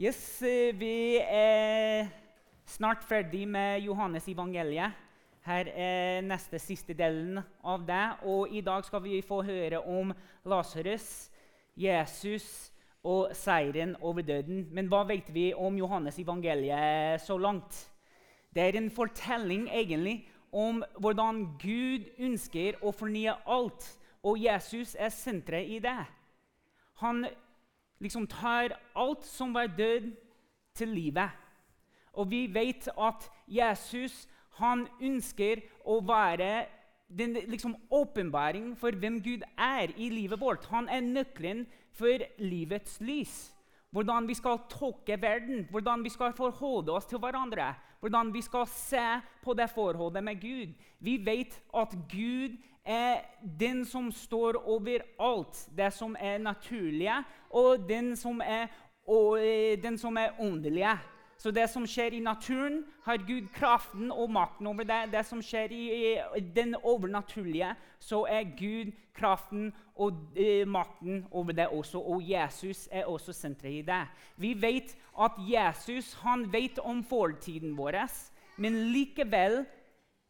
Yes, Vi er snart ferdig med Johannes evangeliet. Her er neste siste delen av det. Og I dag skal vi få høre om Lasarus, Jesus og seieren over døden. Men hva vet vi om Johannes evangeliet så langt? Det er en fortelling egentlig om hvordan Gud ønsker å fornye alt, og Jesus er senteret i det. Han liksom tar alt som var død, til livet. Og vi vet at Jesus han ønsker å være den liksom, åpenbaring for hvem Gud er i livet vårt. Han er nøkkelen for livets lys. Hvordan vi skal tolke verden, hvordan vi skal forholde oss til hverandre. Hvordan vi skal se på det forholdet med Gud. Vi vet at Gud er den som står over alt det som er naturlige, og den som er, og, eh, er åndelige. Så det som skjer i naturen, har Gud kraften og makten over det. Det som skjer i, i den overnaturlige, så er Gud kraften og eh, makten over det også. Og Jesus er også senteret i det. Vi vet at Jesus han vet om fortiden vår, men likevel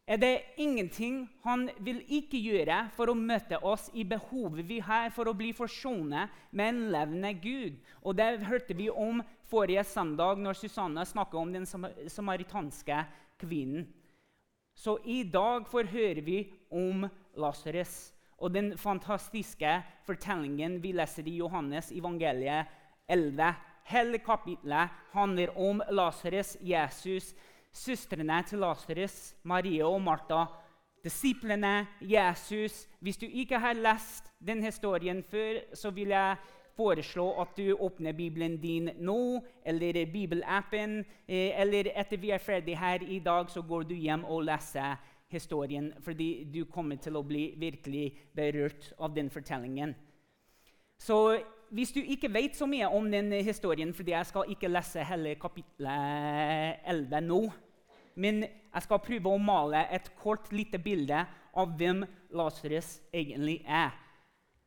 er det ingenting han vil ikke gjøre for å møte oss i behovet vi har for å bli forsonet med en levende Gud. Og Det hørte vi om forrige søndag når Susanne snakket om den samaritanske kvinnen. Så i dag får høre vi om Lasarus og den fantastiske fortellingen vi leser i Johannes evangeliet 11. Hele kapitlet handler om Lasarus, Jesus, søstrene til Lasarus, Marie og Martha, disiplene, Jesus. Hvis du ikke har lest den historien før, så vil jeg foreslå at du åpner Bibelen din nå, eller Bibelappen. Eh, eller etter vi er ferdig her i dag, så går du hjem og leser historien. Fordi du kommer til å bli virkelig berørt av den fortellingen. Så hvis du ikke vet så mye om den historien, fordi jeg skal ikke lese hele kapittel 11 nå, men jeg skal prøve å male et kort, lite bilde av hvem Lasarus egentlig er.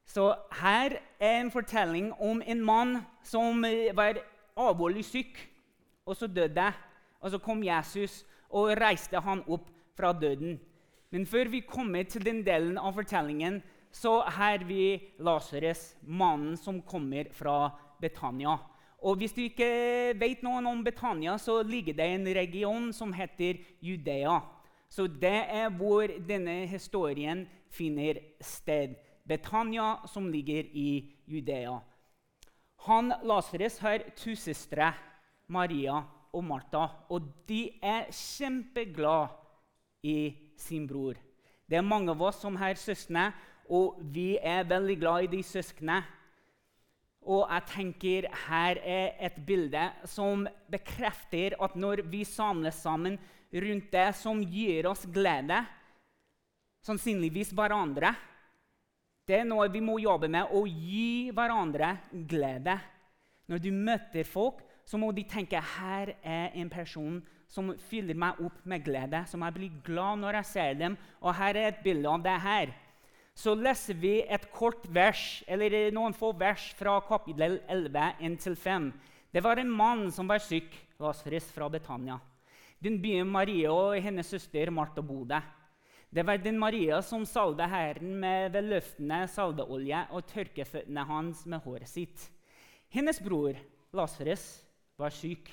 Så her er en fortelling om en mann som var alvorlig syk, og så døde. Og så kom Jesus og reiste han opp fra døden. Men før vi kommer til den delen av fortellingen, så har vi Lasarus, mannen som kommer fra Betania. Og Hvis du ikke vet noe om Betania, så ligger det en region som heter Judea. Så det er hvor denne historien finner sted. Betania, som ligger i Judea. Han Lasarus har to søstre, Maria og Martha, og de er kjempeglade i sin bror. Det er mange av oss som har søstre, og vi er veldig glad i de søsknene. Og jeg tenker her er et bilde som bekrefter at når vi samles sammen rundt det som gir oss glede, sannsynligvis hverandre Det er noe vi må jobbe med, å gi hverandre glede. Når du møter folk, så må de tenke her er en person som fyller meg opp med glede, som jeg blir glad når jeg ser dem. Og her er et bilde av det her så leser vi et kort vers, eller noen få vers fra kapittel 11 1-5. Det var en mann som var syk, Lasarus fra Betania. Den byen Maria og hennes søster Martha bodde. Det var den Maria som salvet Herren med vedløftende salveolje og tørket føttene hans med håret sitt. Hennes bror Lasarus var syk.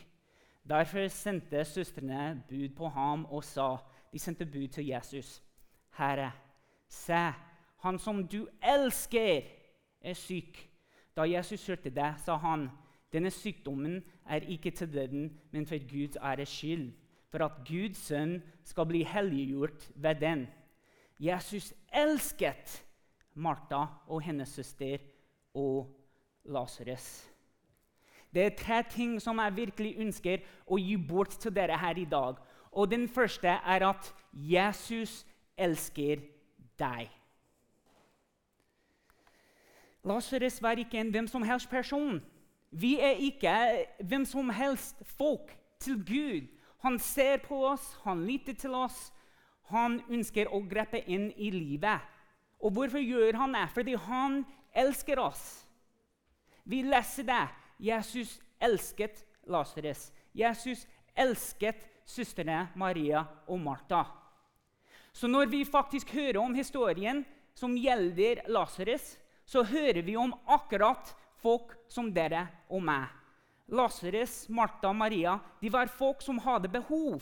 Derfor sendte søstrene bud på ham og sa De sendte bud til Jesus. Herre, se, han som du elsker, er syk. Da Jesus hørte det, sa han, denne sykdommen er ikke til døden, men for Guds æres skyld, for at Guds sønn skal bli helliggjort ved den. Jesus elsket Martha og hennes søster og Lasarus. Det er tre ting som jeg virkelig ønsker å gi bort til dere her i dag. Og Den første er at Jesus elsker deg. Lasarus var ikke en hvem som helst person. Vi er ikke hvem som helst folk til Gud. Han ser på oss, han lytter til oss. Han ønsker å grepe inn i livet. Og hvorfor gjør han det? Fordi han elsker oss. Vi leser det. Jesus elsket Lasarus. Jesus elsket søstrene Maria og Martha. Så når vi faktisk hører om historien som gjelder Lasarus, så hører vi om akkurat folk som dere og meg. Lasarus, Martha og Maria de var folk som hadde behov.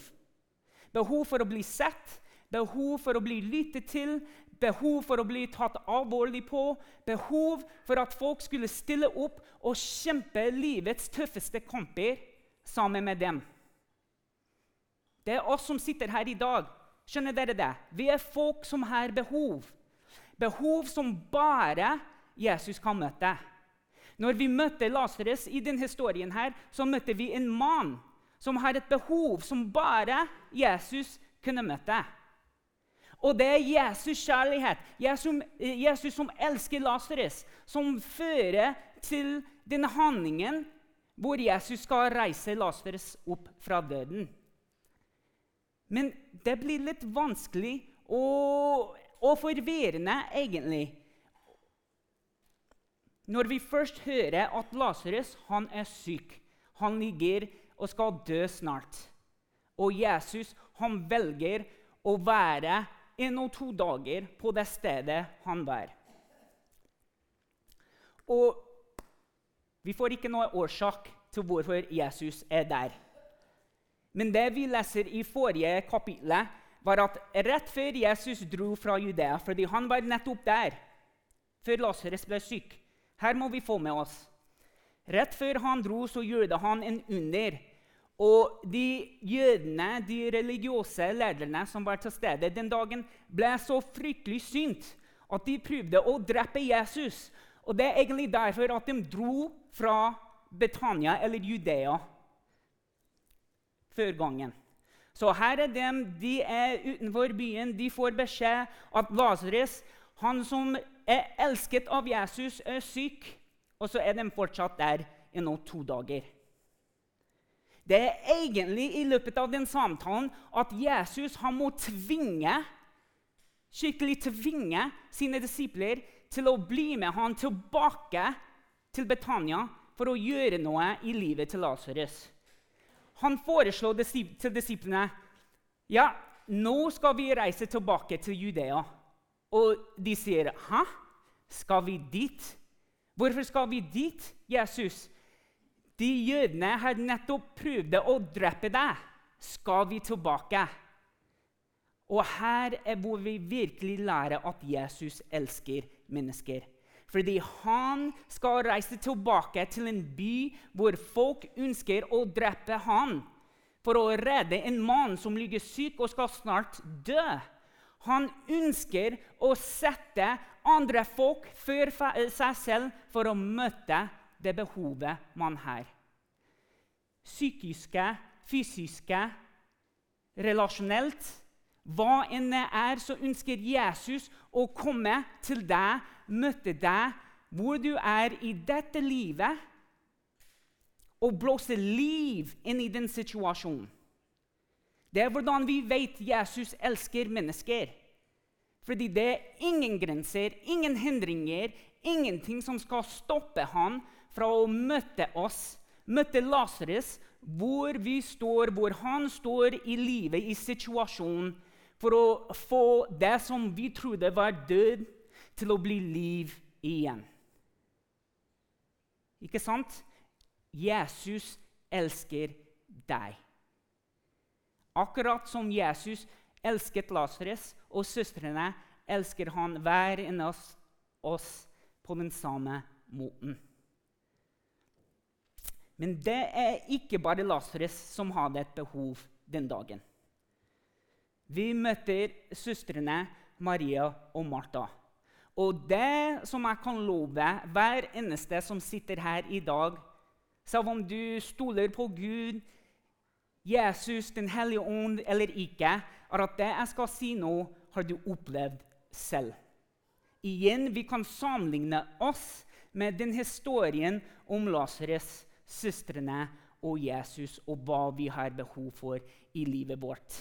Behov for å bli sett, behov for å bli lyttet til, behov for å bli tatt alvorlig på, behov for at folk skulle stille opp og kjempe livets tøffeste kamper sammen med dem. Det er oss som sitter her i dag. Skjønner dere det? Vi er folk som har behov. Behov som bare Jesus kan møte. Når vi møtte Lasarus i denne historien, her, så møtte vi en mann som har et behov som bare Jesus kunne møte. Og det er Jesus' kjærlighet, Jesus, Jesus som elsker Lasarus, som fører til denne handlingen hvor Jesus skal reise Lasarus opp fra døden. Men det blir litt vanskelig og, og forvirrende, egentlig. Når vi først hører at Lasarus er syk, han ligger og skal dø snart, og Jesus han velger å være en og to dager på det stedet han var. Og vi får ikke noe årsak til hvorfor Jesus er der. Men det vi leser i forrige kapittel, var at rett før Jesus dro fra Judea, fordi han var nettopp der før Lasarus ble syk Her må vi få med oss. Rett før han dro, så gjorde han en under. Og de jødene, de religiøse lederne som var til stede den dagen, ble så fryktelig synt at de prøvde å drepe Jesus. Og Det er egentlig derfor at de dro fra Betania eller Judea før gangen. Så her er de, de er utenfor byen. De får beskjed at Lasarus, han som er elsket av Jesus, er syk. Og så er de fortsatt der i nå to dager. Det er egentlig i løpet av den samtalen at Jesus han må tvinge skikkelig tvinge sine disipler til å bli med han tilbake til Betania for å gjøre noe i livet til Lasarus han foreslår til disiplene ja, nå skal vi reise tilbake til Judea. Og de sier, 'Hæ? Skal vi dit?' Hvorfor skal vi dit, Jesus? De jødene har nettopp prøvd å drepe deg. Skal vi tilbake? Og her er hvor vi virkelig lærer at Jesus elsker mennesker. Fordi han skal reise tilbake til en by hvor folk ønsker å drepe han for å redde en mann som ligger syk og skal snart dø. Han ønsker å sette andre folk før seg selv for å møte det behovet man har. Psykiske, fysiske, relasjonelt. Hva enn det er, så ønsker Jesus å komme til deg møte deg hvor du er i dette livet, og blåse liv inn i den situasjonen. Det er hvordan vi vet Jesus elsker mennesker. Fordi det er ingen grenser, ingen hindringer, ingenting som skal stoppe han fra å møte oss, møte Lasarus, hvor vi står, hvor han står i livet, i situasjonen, for å få det som vi trodde var død, til å bli liv igjen. Ikke sant? Jesus elsker deg. Akkurat som Jesus elsket Lasarus og søstrene, elsker han hver en av oss på den samme måten. Men det er ikke bare Lasarus som hadde et behov den dagen. Vi møter søstrene Maria og Martha. Og det som jeg kan love hver eneste som sitter her i dag, selv om du stoler på Gud, Jesus, Den hellige ånd eller ikke, er at det jeg skal si nå, har du opplevd selv. Igjen, vi kan sammenligne oss med den historien om Lasarus, søstrene og Jesus og hva vi har behov for i livet vårt.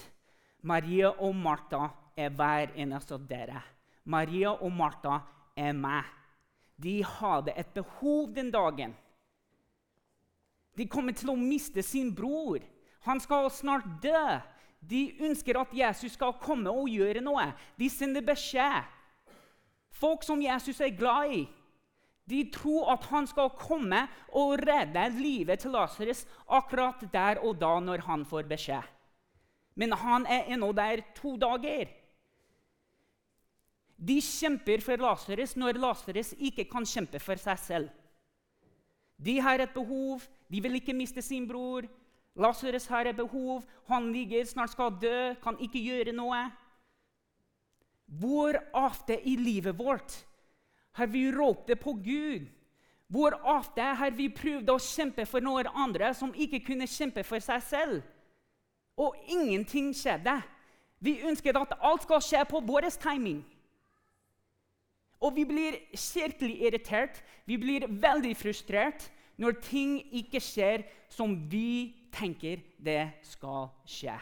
Maria og Martha er hver eneste av dere. Maria og Martha er meg. De hadde et behov den dagen. De kommer til å miste sin bror. Han skal snart dø. De ønsker at Jesus skal komme og gjøre noe. De sender beskjed. Folk som Jesus er glad i, de tror at han skal komme og redde livet til Lasarus akkurat der og da når han får beskjed. Men han er ennå der to dager. De kjemper for Lasarus når Lasarus ikke kan kjempe for seg selv. De har et behov, de vil ikke miste sin bror. Lasarus har et behov, han ligger, snart skal dø, kan ikke gjøre noe. Hvor ofte i livet vårt har vi ropt på Gud? Hvor ofte har vi prøvd å kjempe for noen andre som ikke kunne kjempe for seg selv? Og ingenting skjedde. Vi ønsket at alt skal skje på vår timing. Og vi blir skikkelig irritert, vi blir veldig frustrert når ting ikke skjer som vi tenker det skal skje.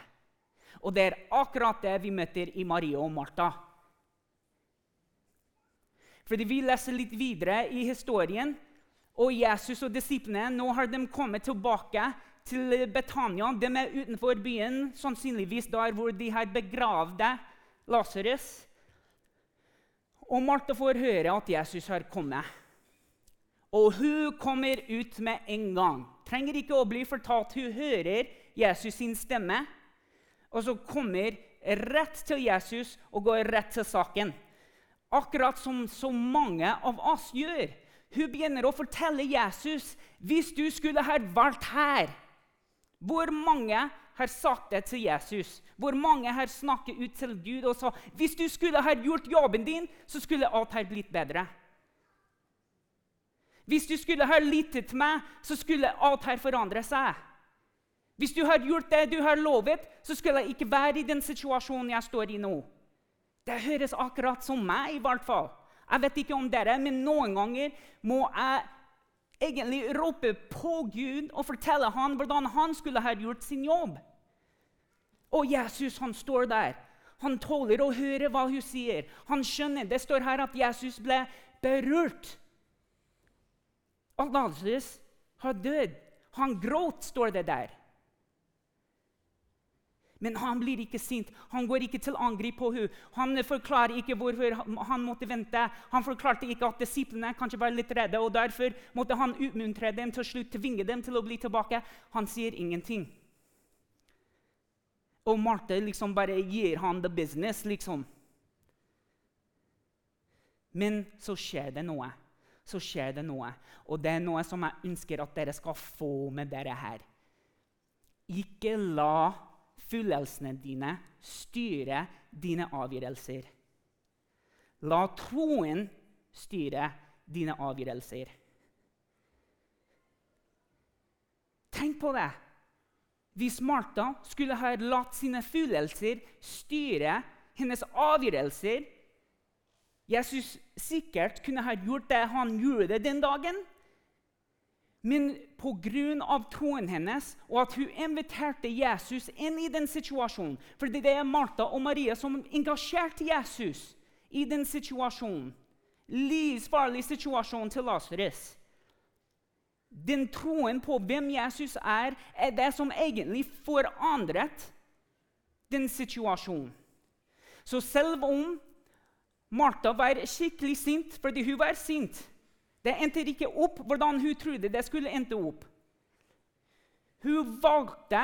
Og det er akkurat det vi møter i Maria og Martha. Fordi Vi leser litt videre i historien, og Jesus og disiplene nå har de kommet tilbake til Betania. De er utenfor byen, sannsynligvis der hvor de har begravd Lasarus. Og Martha får høre at Jesus har kommet. Og hun kommer ut med en gang. Trenger ikke å bli fortalt. Hun hører Jesus sin stemme, og så kommer rett til Jesus og går rett til saken. Akkurat som så mange av oss gjør. Hun begynner å fortelle Jesus hvis du skulle ha vært her. Hvor mange har sagt det til Jesus, hvor mange har snakket ut til Gud og sa hvis du skulle ha gjort jobben din, så skulle alt her blitt bedre. Hvis du skulle ha lyttet til meg, så skulle alt her forandre seg. Hvis du har gjort det du har lovet, så skulle jeg ikke være i den situasjonen jeg står i nå. Det høres akkurat som meg, i hvert fall. Jeg vet ikke om dere, men noen ganger må jeg egentlig rope på Gud og fortelle ham hvordan han skulle ha gjort sin jobb. Og Jesus han står der. Han tåler å høre hva hun sier. Han skjønner. Det står her at Jesus ble berørt. At Lasarus har dødd. Han gråt, står det der. Men han blir ikke sint. Han går ikke til angrep på henne. Han forklarer ikke hvorfor han måtte vente. Han forklarte ikke at disiplene kanskje var litt redde, og derfor måtte han utmuntre dem til slutt, tvinge dem til å bli tilbake. Han sier ingenting. Og Marte liksom bare gir han the business, liksom. Men så skjer det noe. Så skjer det noe. Og det er noe som jeg ønsker at dere skal få med dere her. Ikke la følelsene dine styre dine avgjørelser. La troen styre dine avgjørelser. Tenk på det. Hvis Martha skulle ha latt sine følelser styre hennes avgjørelser Jesus sikkert kunne ha gjort det han gjorde den dagen. Men pga. troen hennes og at hun inviterte Jesus inn i den situasjonen fordi det er Martha og Maria som engasjerte Jesus i den situasjonen. Livsfarlig situasjon til Lasarus. Den troen på hvem Jesus er, er det som egentlig forandret den situasjonen. Så selv om Martha var skikkelig sint fordi hun var sint Det endte ikke opp hvordan hun trodde det skulle endte opp. Hun valgte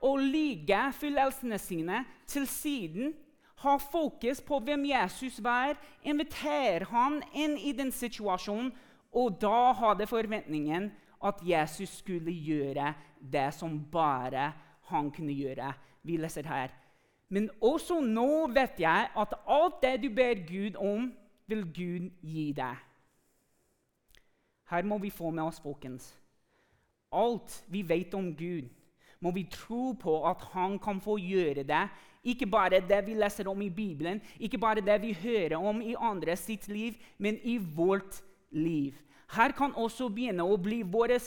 å ligge følelsene sine til siden, ha fokus på hvem Jesus var, invitere ham inn i den situasjonen, og da hadde forventningen at Jesus skulle gjøre det som bare han kunne gjøre. Vi leser her. Men også nå vet jeg at alt det du ber Gud om, vil Gud gi deg. Her må vi få med oss, folkens. Alt vi vet om Gud, må vi tro på at han kan få gjøre det. Ikke bare det vi leser om i Bibelen, ikke bare det vi hører om i andre sitt liv, men i vårt liv. Her kan også begynne å bli våre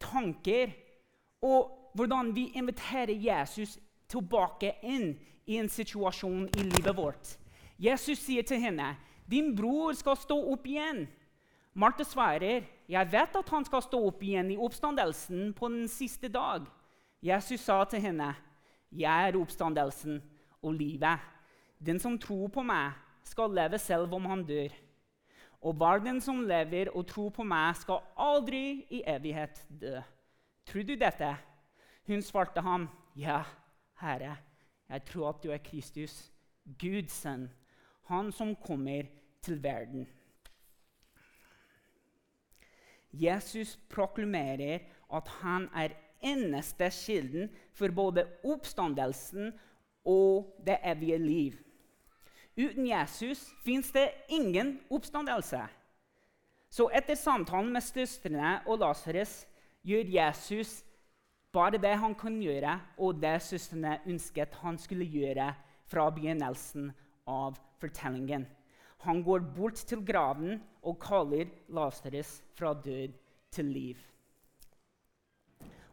tanker og hvordan vi inviterer Jesus tilbake inn i en situasjon i livet vårt. Jesus sier til henne, 'Din bror skal stå opp igjen.' Marte svarer, 'Jeg vet at han skal stå opp igjen i oppstandelsen på den siste dag.' Jesus sa til henne, 'Jeg er oppstandelsen og livet.' 'Den som tror på meg, skal leve selv om han dør.' 'Og hver den som lever og tror på meg, skal aldri i evighet dø.' Tror du dette? Hun svarte ham, 'Ja, Herre, jeg tror at du er Kristus, Guds sønn, han som kommer til verden.' Jesus proklamerer at han er eneste kilden for både oppstandelsen og det evige liv. Uten Jesus fins det ingen oppstandelse. Så etter samtalen med søstrene og Lasarus gjør Jesus bare det han kan gjøre, og det søstrene ønsket han skulle gjøre fra begynnelsen av fortellingen. Han går bort til graven og kaller Lasarus fra død til liv.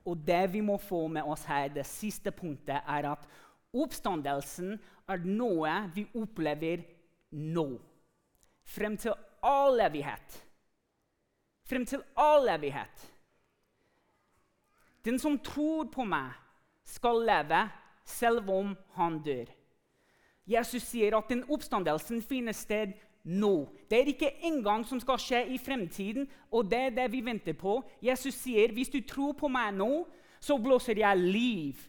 Og det vi må få med oss her, det siste punktet, er at oppstandelsen er noe vi opplever nå. Frem til all evighet. Frem til all evighet. Den som tror på meg, skal leve selv om han dør. Jesus sier at den oppstandelsen finner sted nå. Det er ikke engang som skal skje i fremtiden, og det er det vi venter på. Jesus sier hvis du tror på meg nå, så blåser jeg liv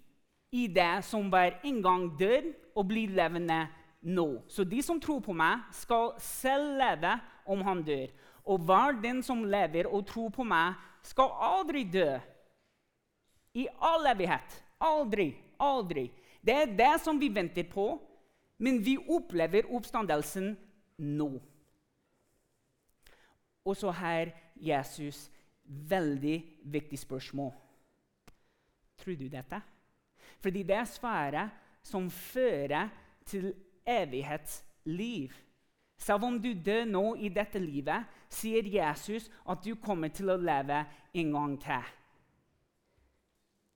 i det som var en gang død, og blir levende nå. Så de som tror på meg, skal selv leve om han dør. Og hver den som lever og tror på meg, skal aldri dø. I all evighet. Aldri. Aldri. Det er det som vi venter på. Men vi opplever oppstandelsen nå. Og så her Jesus veldig viktig spørsmål. Tror du dette? Fordi det er svaret som fører til evighetsliv. Selv om du dør nå i dette livet, sier Jesus at du kommer til å leve en gang til.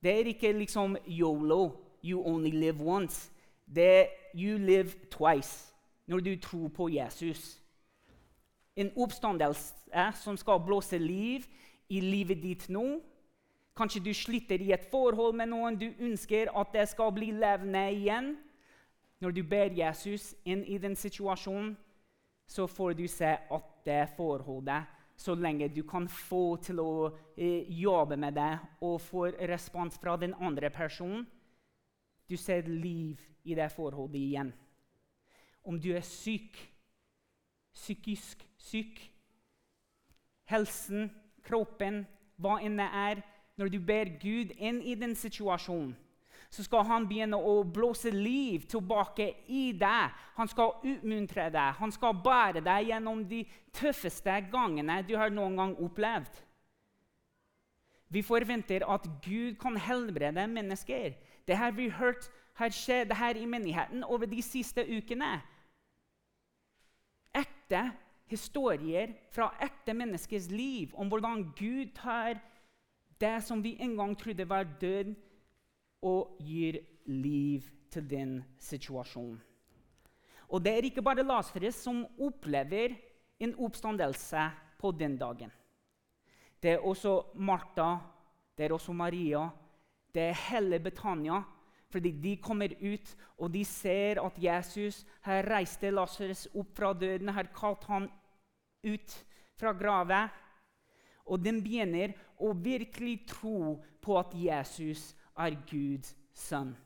Det er ikke liksom yolo, you only live once. Det er you live twice når du tror på Jesus. En oppstandelse som skal blåse liv i livet ditt nå. Kanskje du sliter i et forhold med noen du ønsker at det skal bli levende igjen. Når du ber Jesus inn i den situasjonen, så får du se at det forholdet så lenge du kan få til å eh, jobbe med det og få respons fra den andre personen. Du ser liv i det forholdet igjen. Om du er syk, psykisk syk, helsen, kroppen, hva enn det er Når du ber Gud inn i den situasjonen, så skal han begynne å blåse liv tilbake i deg. Han skal utmuntre deg, han skal bære deg gjennom de tøffeste gangene du har noen gang opplevd. Vi forventer at Gud kan helbrede mennesker. Det har vi hørt har skjedd her i menigheten over de siste ukene. Ekte historier fra ekte menneskers liv om hvordan Gud tar det som vi en gang trodde var død, og gir liv til den situasjonen. Og det er ikke bare Lasarus som opplever en oppstandelse på den dagen. Det er også Martha, det er også Maria, det er hele Betania fordi de kommer ut og de ser at Jesus har reist Lasarus opp fra døden, har kalt han ut fra graven. Og de begynner å virkelig tro på at Jesus er Guds sønn.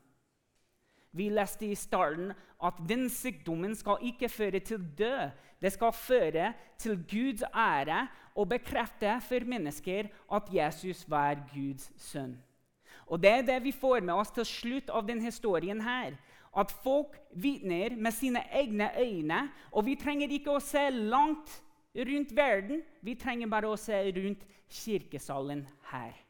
Vi leste i starten at den sykdommen skal ikke føre til død. Det skal føre til Guds ære og bekrefte for mennesker at Jesus var Guds sønn. Og Det er det vi får med oss til slutt av denne historien. her. At folk vitner med sine egne øyne. Og vi trenger ikke å se langt rundt verden, vi trenger bare å se rundt kirkesalen her.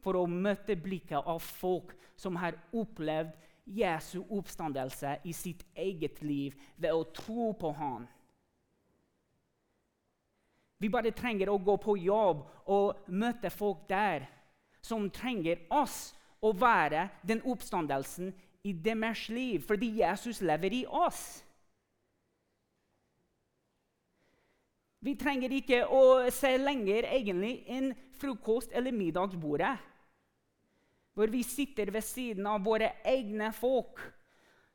For å møte blikket av folk som har opplevd Jesu oppstandelse i sitt eget liv ved å tro på ham. Vi bare trenger å gå på jobb og møte folk der som trenger oss å være den oppstandelsen i deres liv, fordi Jesus lever i oss. Vi trenger ikke å se lenger egentlig enn frokost- eller middagsbordet. Hvor vi sitter ved siden av våre egne folk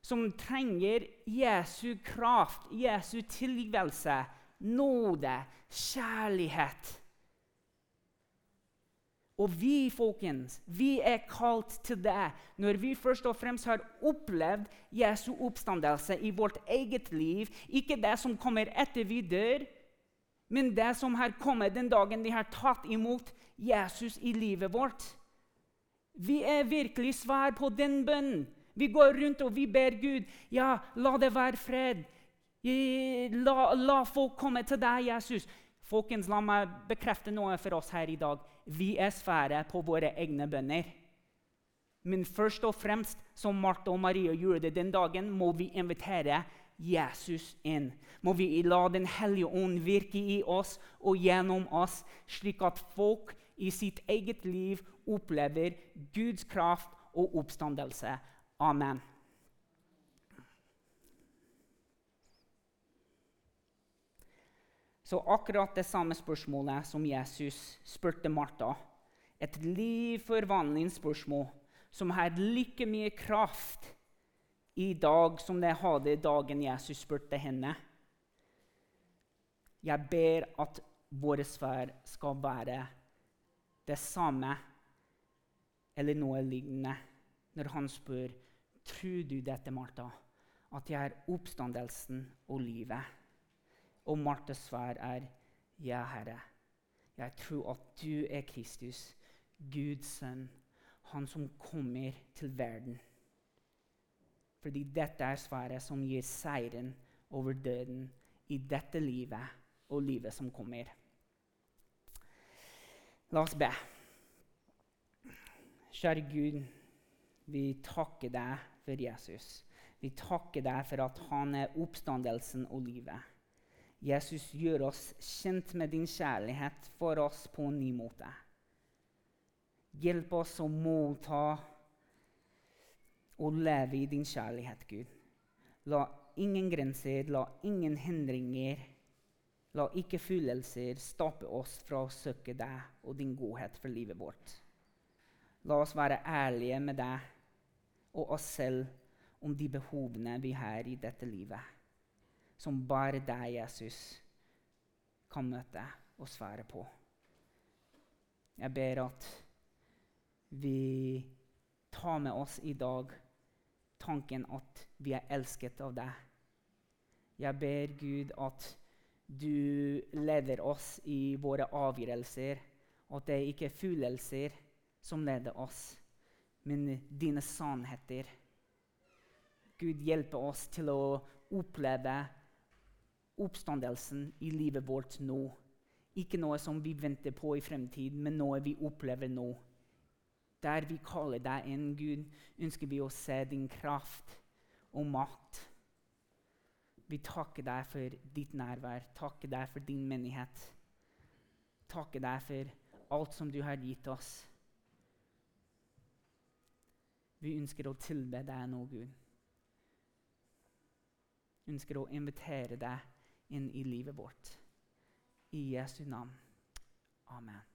som trenger Jesu kraft, Jesu tilgivelse, nåde, kjærlighet. Og vi, folkens, vi er kalt til det når vi først og fremst har opplevd Jesu oppstandelse i vårt eget liv. Ikke det som kommer etter vi dør, men det som har kommet den dagen vi har tatt imot Jesus i livet vårt. Vi er virkelig svar på den bønnen. Vi går rundt og vi ber Gud ja, la det være fred. La, la folk komme til deg, Jesus. Folkens, La meg bekrefte noe for oss her i dag. Vi er svære på våre egne bønner. Men først og fremst, som Martha og Maria gjorde det den dagen, må vi invitere Jesus inn. Må vi la Den hellige ånd virke i oss og gjennom oss, slik at folk i sitt eget liv opplever Guds kraft og oppstandelse. Amen. Så akkurat det samme spørsmålet som Jesus spurte Martha, et livforvandlingsspørsmål som har like mye kraft i dag som det hadde dagen Jesus spurte henne. Jeg ber at vår sfær skal være det samme eller noe lignende når han spør tror du dette, Martha, at jeg er oppstandelsen og livet. Og Martas svar er ja, Herre. Jeg tror at du er Kristus, Guds sønn, han som kommer til verden. Fordi dette er svaret som gir seieren over døden i dette livet og livet som kommer. La oss be. Kjære Gud, vi takker deg for Jesus. Vi takker deg for at han er oppstandelsen og livet. Jesus, gjør oss kjent med din kjærlighet for oss på en ny måte. Hjelp oss å motta og leve i din kjærlighet, Gud. La ingen grenser, la ingen hindringer, la ikke følelser stoppe oss fra å søke deg og din godhet for livet vårt. La oss være ærlige med deg og oss selv om de behovene vi har i dette livet som bare deg, Jesus, kan møte og svare på. Jeg ber at vi tar med oss i dag tanken at vi er elsket av deg. Jeg ber Gud at du leder oss i våre avgjørelser, at det ikke er følelser som leder oss, men dine sannheter. Gud hjelper oss til å oppleve oppstandelsen i livet vårt nå. Ikke noe som vi venter på i fremtiden, men noe vi opplever nå. Der vi kaller deg en Gud, ønsker vi å se din kraft og makt. Vi takker deg for ditt nærvær, takker deg for din menighet. Takker deg for alt som du har gitt oss. Vi ønsker å tilbe deg nå, Gud. Vi ønsker å invitere deg inn i livet vårt. I Jesu navn. Amen.